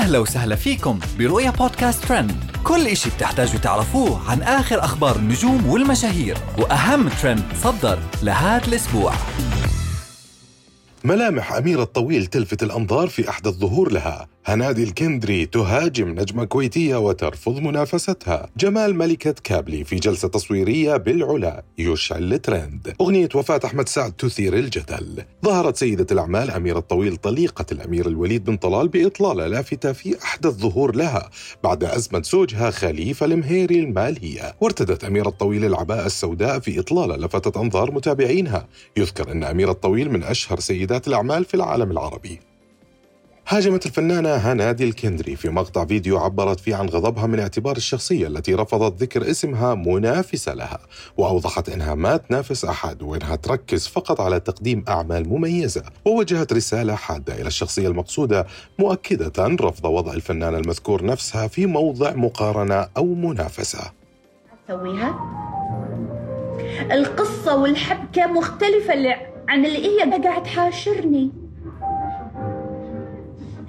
أهلا وسهلا فيكم برؤيا بودكاست ترند. كل إشي بتحتاجوا تعرفوه عن آخر أخبار النجوم والمشاهير وأهم ترند صدر لهذا الأسبوع. ملامح أميرة الطويل تلفت الأنظار في أحد الظهور لها. هنادي الكندري تهاجم نجمة كويتية وترفض منافستها. جمال ملكة كابلي في جلسة تصويرية بالعلا. يشعل الترند. أغنية وفاة أحمد سعد تثير الجدل. ظهرت سيدة الأعمال أميرة الطويل طليقة الأمير الوليد بن طلال بإطلالة لافتة في أحد الظهور لها بعد أزمة زوجها خليفة المهيري المالية. وارتدت أميرة الطويل العباءة السوداء في إطلالة لفتت أنظار متابعينها. يذكر أن أميرة الطويل من أشهر سيدات الأعمال في العالم العربي. هاجمت الفنانة هنادي الكندري في مقطع فيديو عبرت فيه عن غضبها من اعتبار الشخصية التي رفضت ذكر اسمها منافسة لها وأوضحت أنها ما تنافس أحد وأنها تركز فقط على تقديم أعمال مميزة ووجهت رسالة حادة إلى الشخصية المقصودة مؤكدة رفض وضع الفنانة المذكور نفسها في موضع مقارنة أو منافسة. تسويها القصة والحبكة مختلفة عن اللي هي قاعد تحاشرني.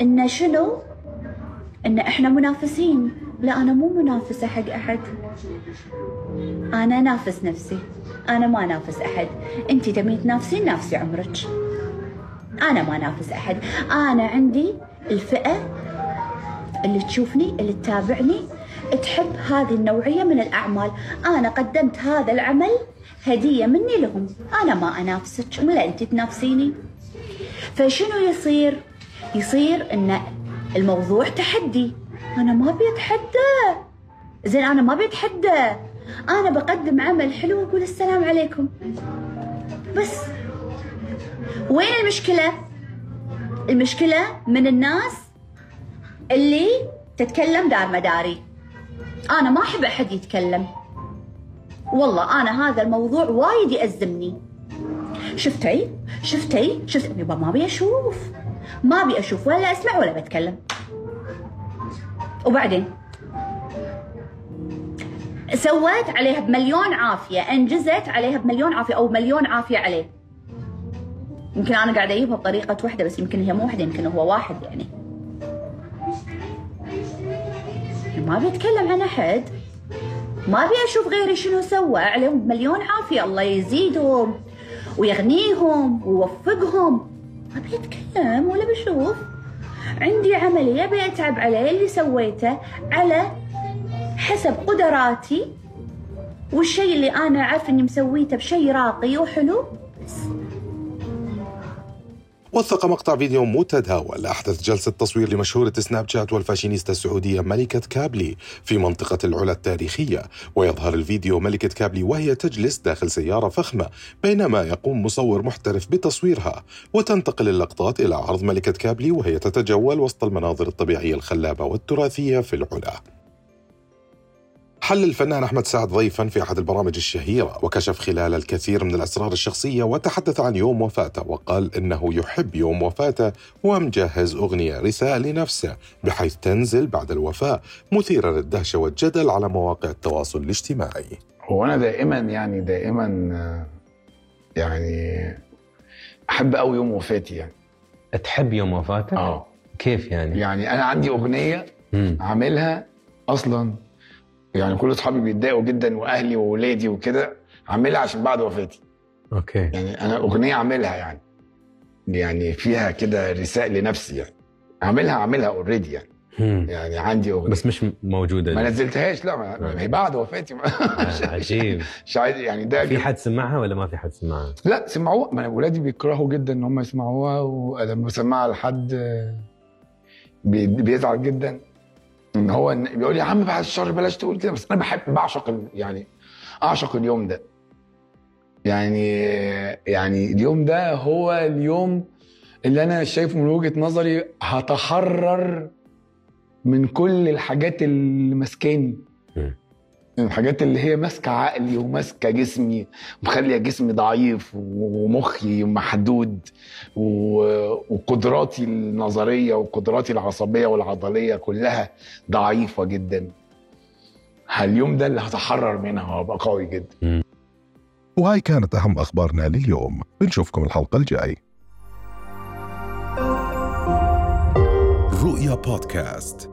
إن شنو؟ إن إحنا منافسين. لا أنا مو منافسة حق أحد. أنا نافس نفسي. أنا ما نافس أحد. أنت تبين تنافسين نافسي عمرك. أنا ما نافس أحد. أنا عندي الفئة اللي تشوفني اللي تتابعني. تحب هذه النوعية من الأعمال. أنا قدمت هذا العمل هدية مني لهم. أنا ما أنافسك. ولا أنت تنافسيني. فشنو يصير؟ يصير إن الموضوع تحدي. أنا ما أبي أتحدى. زين أنا ما أبي أتحدى. أنا بقدم عمل حلو وأقول السلام عليكم. بس. وين المشكلة؟ المشكلة من الناس اللي تتكلم دار مداري. أنا ما أحب أحد يتكلم. والله أنا هذا الموضوع وايد يأزمني. شفتي؟ شفتي؟ شفت يبا ما ابي أشوف. ما ابي أشوف ولا اسمع ولا بتكلم. وبعدين؟ سويت عليها بمليون عافية أنجزت عليها بمليون عافية أو مليون عافية عليه. يمكن أنا قاعدة أجيبها بطريقة واحدة بس يمكن هي مو واحدة يمكن هو واحد يعني. ما ابي اتكلم عن أحد. ما ابي أشوف غيري شنو سوى عليهم بمليون عافية الله يزيدهم. ويغنيهم ويوفقهم. ما ابي اتكلم ولا بشوف عندي عملي ابي اتعب عليه اللي سويته على حسب قدراتي والشيء اللي أنا عارف إني مسويته بشيء راقي وحلو. بس وثق مقطع فيديو متداول أحدث جلسة تصوير لمشهورة سناب شات والفاشينيستا السعودية ملكة كابلي في منطقة العلا التاريخية. ويظهر الفيديو ملكة كابلي وهي تجلس داخل سيارة فخمة بينما يقوم مصور محترف بتصويرها. وتنتقل اللقطات إلى عرض ملكة كابلي وهي تتجول وسط المناظر الطبيعية الخلابة والتراثية في العلا. حل الفنان أحمد سعد ضيفا في أحد البرامج الشهيرة وكشف خلال الكثير من الأسرار الشخصية وتحدث عن يوم وفاته وقال إنه يحب يوم وفاته ومجهز أغنية رسالة لنفسه بحيث تنزل بعد الوفاة مثيرة للدهشة والجدل على مواقع التواصل الاجتماعي هو أنا دائما يعني دائما يعني أحب قوي يوم وفاتي يعني تحب يوم وفاتك؟ آه كيف يعني؟ يعني أنا عندي أغنية. عاملها أصلا يعني كل اصحابي بيتضايقوا جدا وأهلي واولادي وكده عاملها عشان بعد وفاتي. okay. يعني أنا أغنية عاملها يعني. يعني فيها كده رسالة لنفسي يعني. عاملها عاملها already يعني. مم. يعني عندي أغنية. بس مش موجودة ما دي. نزلتهاش لا ما ما هي بعد وفاتي. آه، عجيب. مش عايز يعني ده في حد سمعها ولا ما في حد سمعها؟ لا سمعوها. ما أنا ولادي بيكرهوا جدا إن هم يسمعوها ولما بسمعها لحد آه، بي- بيزعل جدا. هو بيقول يا عم بعد الشر بلاش تقول كده. بس أنا بحب بعشق يعني أعشق اليوم ده. يعني يعني اليوم ده هو اليوم اللي أنا شايفه من وجهة نظري هتحرر من كل الحاجات اللي ماسكاني. الحاجات اللي هي ماسكة عقلي وماسكة جسمي ومخليه جسمي ضعيف ومخي محدود وقدراتي النظرية وقدراتي العصبية والعضلية كلها ضعيفة جدا. اليوم ده اللي هتحرر منها وأبقى قوي جدا. وهاي كانت أهم أخبارنا لليوم. بنشوفكم الحلقة الجاي. رؤيا بودكاست.